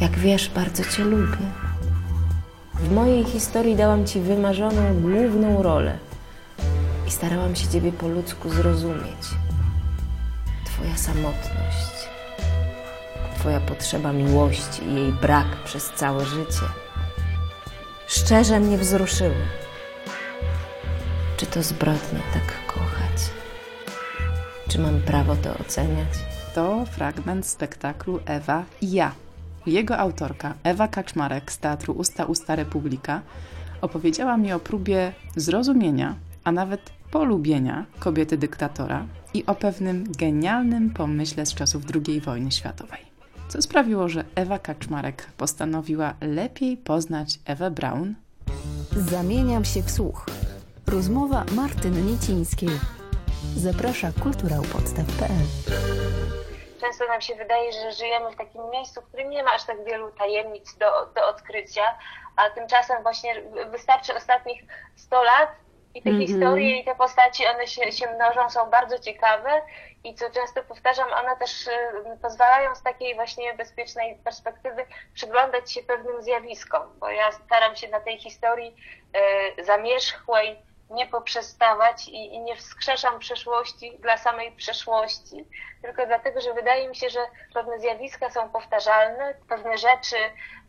Jak wiesz, bardzo Cię lubię. W mojej historii dałam Ci wymarzoną główną rolę i starałam się Ciebie po ludzku zrozumieć. Twoja samotność, Twoja potrzeba miłości i jej brak przez całe życie szczerze mnie wzruszyły. Czy to zbrodnia tak kochać? Czy mam prawo to oceniać? To fragment spektaklu Ewa i ja. Jego autorka, Ewa Kaczmarek z Teatru Usta Usta Republika, opowiedziała mi o próbie zrozumienia, a nawet polubienia kobiety dyktatora i o pewnym genialnym pomyśle z czasów II wojny światowej. Co sprawiło, że Ewa Kaczmarek postanowiła lepiej poznać Ewę Braun? Zamieniam się w słuch. Rozmowa Martyny Niecińskiej. Zaprasza kulturałpodstaw.pl Często nam się wydaje, że żyjemy w takim miejscu, w którym nie ma aż tak wielu tajemnic do, do odkrycia, a tymczasem właśnie wystarczy ostatnich 100 lat i te mm -hmm. historie i te postaci, one się, się mnożą, są bardzo ciekawe i co często powtarzam, one też y, pozwalają z takiej właśnie bezpiecznej perspektywy przyglądać się pewnym zjawiskom, bo ja staram się na tej historii y, zamierzchłej nie poprzestawać i, i nie wskrzeszam przeszłości dla samej przeszłości, tylko dlatego, że wydaje mi się, że pewne zjawiska są powtarzalne, pewne rzeczy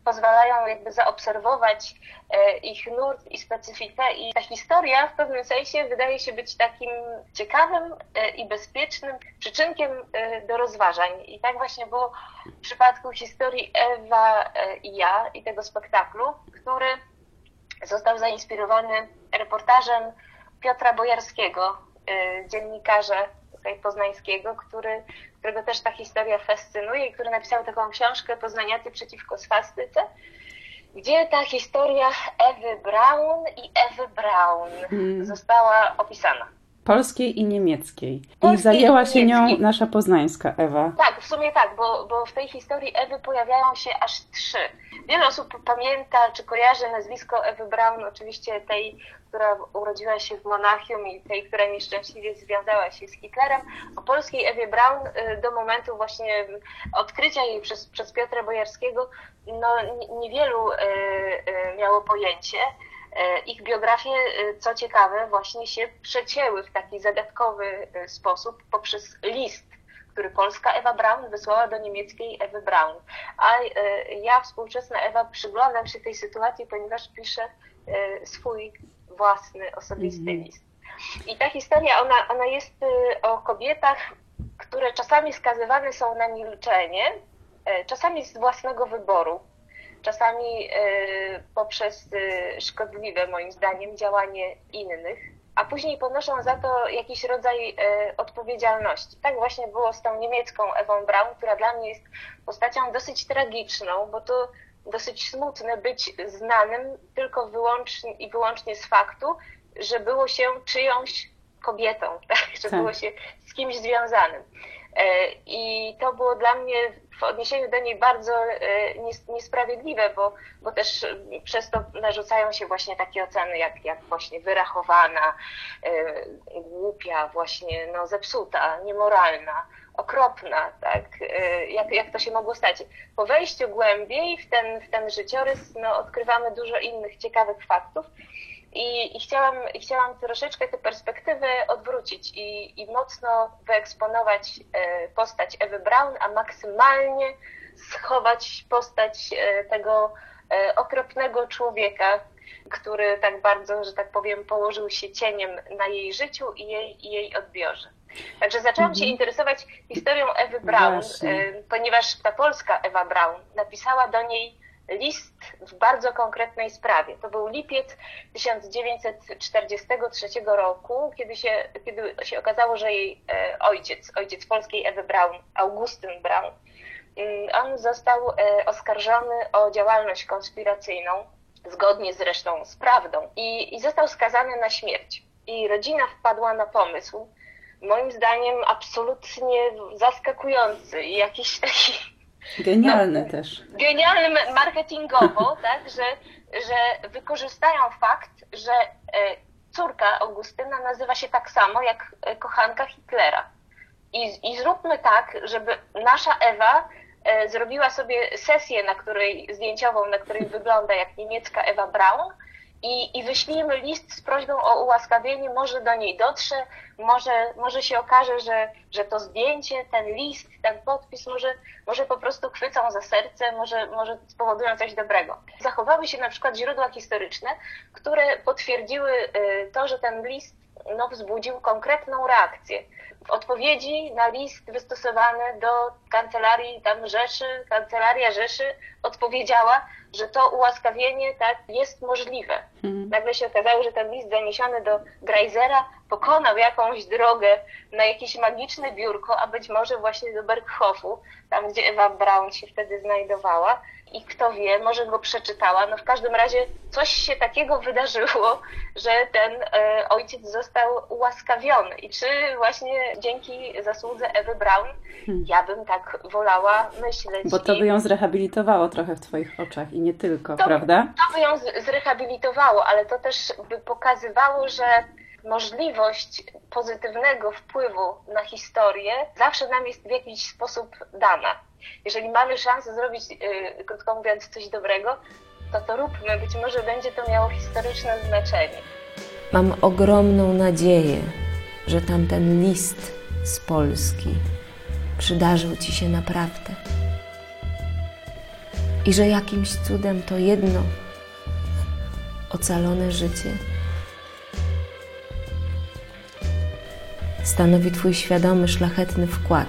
pozwalają jakby zaobserwować e, ich nurt i specyfikę i ta historia w pewnym sensie wydaje się być takim ciekawym e, i bezpiecznym przyczynkiem e, do rozważań. I tak właśnie było w przypadku historii Ewa i ja i tego spektaklu, który został zainspirowany reportażem Piotra Bojarskiego, dziennikarza tutaj poznańskiego, który, którego też ta historia fascynuje i który napisał taką książkę Poznaniacy przeciwko swastyce, gdzie ta historia Ewy Braun i Ewy Braun hmm. została opisana. Polskiej i niemieckiej. Polskiej I zajęła się nią nasza poznańska Ewa. Tak, w sumie tak, bo, bo w tej historii Ewy pojawiają się aż trzy. Wiele osób pamięta czy kojarzy nazwisko Ewy Braun, oczywiście tej, która urodziła się w Monachium i tej, która nieszczęśliwie związała się z Hitlerem. O polskiej Ewie Braun y, do momentu właśnie odkrycia jej przez, przez Piotra Bojarskiego no, niewielu y, y, miało pojęcie. Ich biografie, co ciekawe, właśnie się przecięły w taki zagadkowy sposób poprzez list który polska Ewa Braun wysłała do niemieckiej Ewy Braun. A e, ja, współczesna Ewa, przyglądam się tej sytuacji, ponieważ piszę e, swój własny, osobisty mm. list. I ta historia, ona, ona jest e, o kobietach, które czasami skazywane są na milczenie, czasami z własnego wyboru, czasami poprzez szkodliwe, moim zdaniem, działanie innych a później ponoszą za to jakiś rodzaj e, odpowiedzialności. Tak właśnie było z tą niemiecką Ewą Braun, która dla mnie jest postacią dosyć tragiczną, bo to dosyć smutne być znanym tylko wyłącznie i wyłącznie z faktu, że było się czyjąś kobietą, tak? że tak. było się z kimś związanym. E, I to było dla mnie w odniesieniu do niej bardzo e, niesprawiedliwe, bo, bo też przez to narzucają się właśnie takie oceny jak, jak właśnie wyrachowana, e, głupia, właśnie no, zepsuta, niemoralna, okropna, tak? Jak, jak to się mogło stać? Po wejściu głębiej w ten, w ten życiorys no, odkrywamy dużo innych ciekawych faktów, i, i, chciałam, chciałam troszeczkę tę perspektywę odwrócić i, i mocno wyeksponować e, postać Ewy Braun, a maksymalnie schować postać e, tego e, okropnego człowieka, który tak bardzo, że tak powiem, położył się cieniem na jej życiu i jej, i jej odbiorze. Także zaczęłam mhm. się interesować historią Ewy Braun, Właśnie. ponieważ ta polska Ewa Braun napisała do niej list w bardzo konkretnej sprawie. To był lipiec 1943 roku, kiedy się, kiedy się okazało, że jej e, ojciec, ojciec polskiej Ewy Braun, Augustyn Braun, mm, on został e, oskarżony o działalność konspiracyjną, zgodnie zresztą z prawdą, i, i został skazany na śmierć. I rodzina wpadła na pomysł, moim zdaniem absolutnie zaskakujący jakiś taki Genialny no, też. Genialny marketingowo, tak, że, że wykorzystają fakt, że e, córka Augustyna nazywa się tak samo jak e, kochanka Hitlera. I, I zróbmy tak, żeby nasza Ewa e, zrobiła sobie sesję, na której zdjęciową, na której wygląda jak niemiecka Ewa Braun i, i wyślijmy list z prośbą o ułaskawienie, może do niej dotrze, może, może się okaże, że, że to zdjęcie, ten list, ten podpis może, może po prostu chwycą za serce, może, może spowodują coś dobrego. Zachowały się na przykład źródła historyczne, które potwierdziły y, to, że ten list no, wzbudził konkretną reakcję. W odpowiedzi na list wystosowany do kancelarii tam Rzeszy, kancelaria Rzeszy odpowiedziała, że to ułaskawienie tak jest możliwe. Mhm. Nagle się okazało, że ten list zaniesiony do Greisera pokonał jakąś drogę na jakieś magiczne biurko, a być może właśnie do Berghofu, tam gdzie Ewa Braun się wtedy znajdowała. I kto wie, może go przeczytała. No w każdym razie coś się takiego wydarzyło, że ten e, ojciec został ułaskawiony. I czy właśnie dzięki zasłudze Ewy Braun, Hmm. ja bym tak wolała myśleć. Bo to by ją zrehabilitowało trochę w Twoich oczach i nie tylko, To- prawda? to by ją zrehabilitowało, ale to też by pokazywało, że możliwość pozytywnego wpływu na historię zawsze nam jest w jakiś sposób dana. Jeżeli mamy szansę zrobić, yy, krótko mówiąc, coś dobrego, to to róbmy. Być może będzie to miało historyczne znaczenie. Mam ogromną nadzieję, że tamten list z Polski przydarzył ci się naprawdę. I że jakimś cudem to jedno ocalone życie stanowi twój świadomy, szlachetny wkład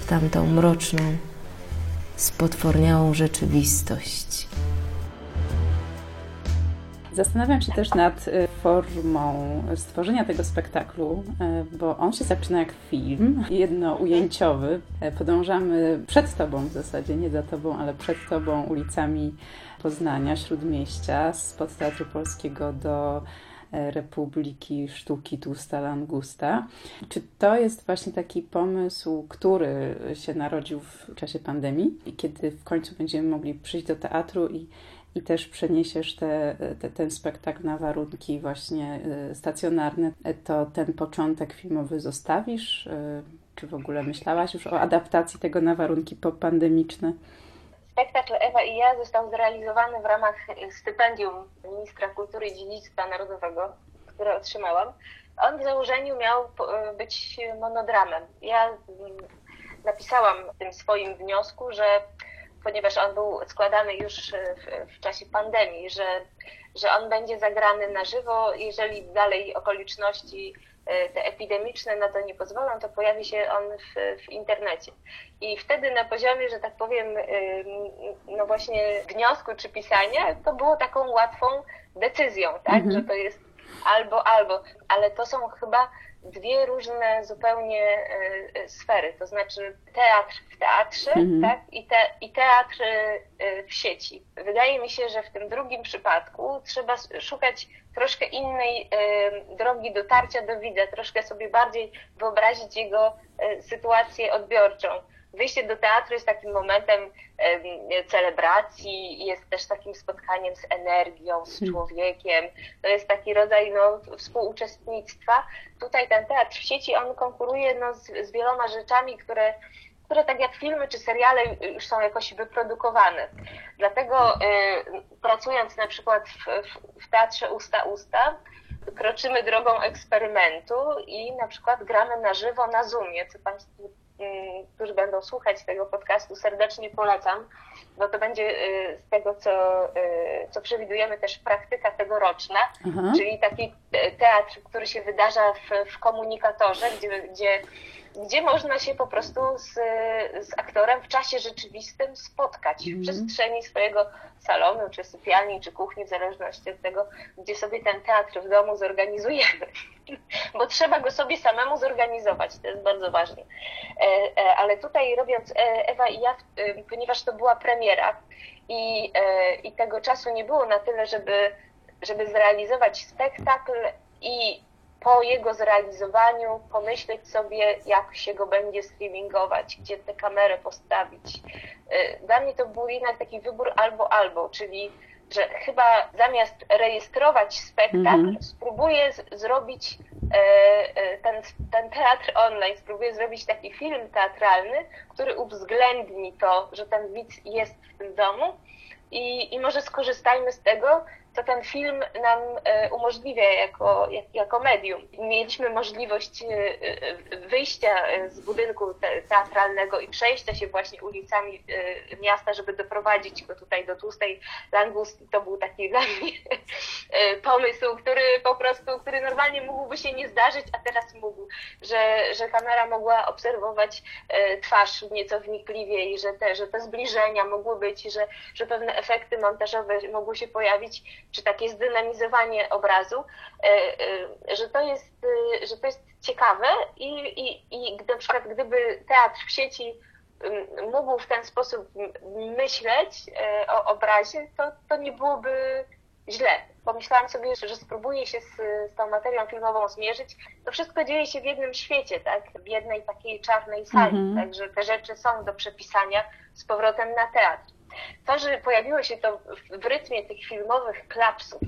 w tamtą mroczną, spotworniałą rzeczywistość. Zastanawiam się też nad y, formą stworzenia tego spektaklu, y, bo on się zaczyna jak film, jednoujęciowy. Y, Podążamy przed Tobą w zasadzie, nie za Tobą, ale przed Tobą ulicami Poznania, Śródmieścia, spod Teatru Polskiego do Republiki Sztuki Tłusta Langusta. Czy to jest właśnie taki pomysł, który się narodził w czasie pandemii i kiedy w końcu będziemy mogli przyjść do teatru i i też przeniesiesz te, te, ten spektakl na warunki właśnie y, stacjonarne, to ten początek filmowy zostawisz? Y, Czy w ogóle myślałaś już o adaptacji tego na warunki popandemiczne? Spektakl Ewa i ja został zrealizowany w ramach stypendium Ministra Kultury i Dziedzictwa Narodowego, które otrzymałam. On w założeniu miał po- być monodramem. Ja mm, napisałam w tym swoim wniosku, że ponieważ on był składany już w, w czasie pandemii, że, że on będzie zagrany na żywo, jeżeli dalej okoliczności te epidemiczne na to nie pozwolą, to pojawi się on w, w internecie. I wtedy na poziomie, że tak powiem, ym, no właśnie wniosku czy pisania, to było taką łatwą decyzją, tak, Mhm. że to jest albo, albo, ale to są chyba dwie różne zupełnie e, e, sfery, to znaczy teatr w teatrze, Mhm. tak, i, te, i teatr e, w sieci. Wydaje mi się, że w tym drugim przypadku trzeba szukać troszkę innej drogi dotarcia do widza, troszkę sobie bardziej wyobrazić jego sytuację odbiorczą. Wyjście do teatru jest takim momentem em, celebracji, jest też takim spotkaniem z energią, z Hmm. człowiekiem. To jest taki rodzaj no, współuczestnictwa. Tutaj ten teatr w sieci, on konkuruje no, z, z wieloma rzeczami, które, które tak jak filmy czy seriale już są jakoś wyprodukowane. Dlatego y, pracując na przykład w, w, w teatrze Usta Usta, kroczymy drogą eksperymentu i na przykład gramy na żywo na Zoomie, co Państwu, którzy będą słuchać tego podcastu, serdecznie polecam, bo to będzie y, z tego, co, y, co przewidujemy też praktyka tegoroczna, Aha. czyli taki te- teatr, który się wydarza w, w komunikatorze, gdzie, gdzie, gdzie można się po prostu z, z aktorem w czasie rzeczywistym spotkać w Mhm. przestrzeni swojego salonu, czy sypialni, czy kuchni, w zależności od tego, gdzie sobie ten teatr w domu zorganizujemy. Bo trzeba go sobie samemu zorganizować, to jest bardzo ważne. E, e, Ale tutaj robiąc e, Ewa i ja, ponieważ to była premiera i, i tego czasu nie było na tyle, żeby żeby zrealizować spektakl i po jego zrealizowaniu pomyśleć sobie, jak się go będzie streamingować, gdzie tę kamerę postawić. Y, Dla mnie to był jednak taki wybór albo albo, czyli że chyba zamiast rejestrować spektakl, Mhm. spróbuję z- zrobić e, ten, ten teatr online spróbuje zrobić taki film teatralny, który uwzględni to, że ten widz jest w tym domu i, i może skorzystajmy z tego, co ten film nam e, umożliwia jako, jako medium. Mieliśmy możliwość e, e, wyjścia z budynku teatralnego i przejścia się właśnie ulicami miasta, żeby doprowadzić go tutaj do tłustej langusty. To był taki dla mnie pomysł, który po prostu, który normalnie mógłby się nie zdarzyć, a teraz mógł, że, że kamera mogła obserwować twarz nieco wnikliwie i że te, że te zbliżenia mogły być, że, że pewne efekty montażowe mogły się pojawić czy takie zdynamizowanie obrazu, e, e, że to jest, e, że to jest ciekawe i, i, i na przykład gdyby teatr w sieci mógł w ten sposób myśleć o obrazie, to, to nie byłoby źle. Pomyślałam sobie, że spróbuję się z, z tą materią filmową zmierzyć. To wszystko dzieje się w jednym świecie, tak? W jednej takiej czarnej sali, mhm. także te rzeczy są do przepisania z powrotem na teatr. To, że pojawiło się to w rytmie tych filmowych klapsów,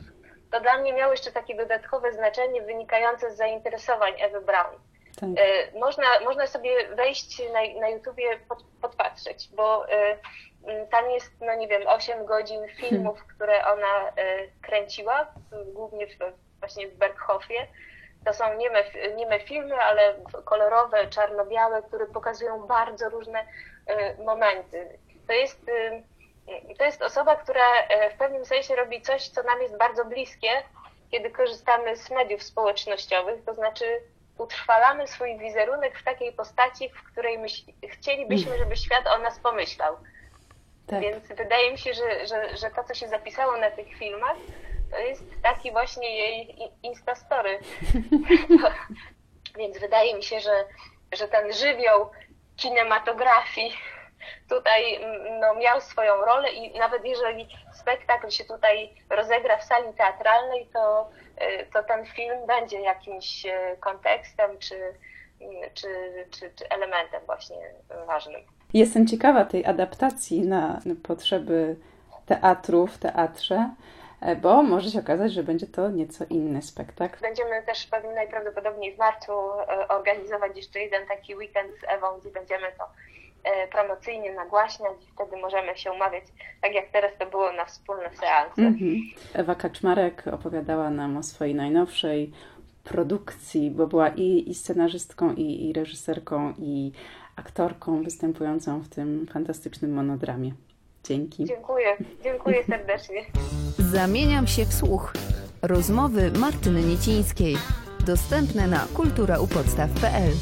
to dla mnie miało jeszcze takie dodatkowe znaczenie wynikające z zainteresowań Ewy Brown. Tak. E, można, można sobie wejść na, na YouTubie, pod, podpatrzeć, bo e, tam jest, no nie wiem, 8 godzin filmów, które ona e, kręciła, głównie w, właśnie w Berghofie. To są nieme, nieme filmy, ale kolorowe, czarno-białe, które pokazują bardzo różne momenty. To jest to jest osoba, która e, w pewnym sensie robi coś, co nam jest bardzo bliskie, kiedy korzystamy z mediów społecznościowych, to znaczy utrwalamy swój wizerunek w takiej postaci, w której my chcielibyśmy, żeby świat o nas pomyślał. Tak. Więc wydaje mi się, że, że, że to, co się zapisało na tych filmach, to jest taki właśnie jej instastory. Więc wydaje mi się, że, że ten żywioł kinematografii tutaj no, miał swoją rolę i nawet jeżeli spektakl się tutaj rozegra w sali teatralnej, to, y, to ten film będzie jakimś y, kontekstem czy, czy, czy, czy elementem właśnie ważnym. Jestem ciekawa tej adaptacji na potrzeby teatru w teatrze e, bo może się okazać, że będzie to nieco inny spektakl. Będziemy też pewnie najprawdopodobniej w marcu e, organizować jeszcze jeden taki weekend z Ewą, gdzie będziemy to E, promocyjnie nagłaśniać i wtedy możemy się umawiać, tak jak teraz to było na wspólne seanse. Mhm. Ewa Kaczmarek opowiadała nam o swojej najnowszej produkcji, bo była i, i scenarzystką, i, i reżyserką, i aktorką występującą w tym fantastycznym monodramie. Dzięki. Dziękuję, dziękuję serdecznie. Zamieniam się w słuch. Rozmowy Martyny Niecińskiej. Dostępne na kulturaupodstaw.pl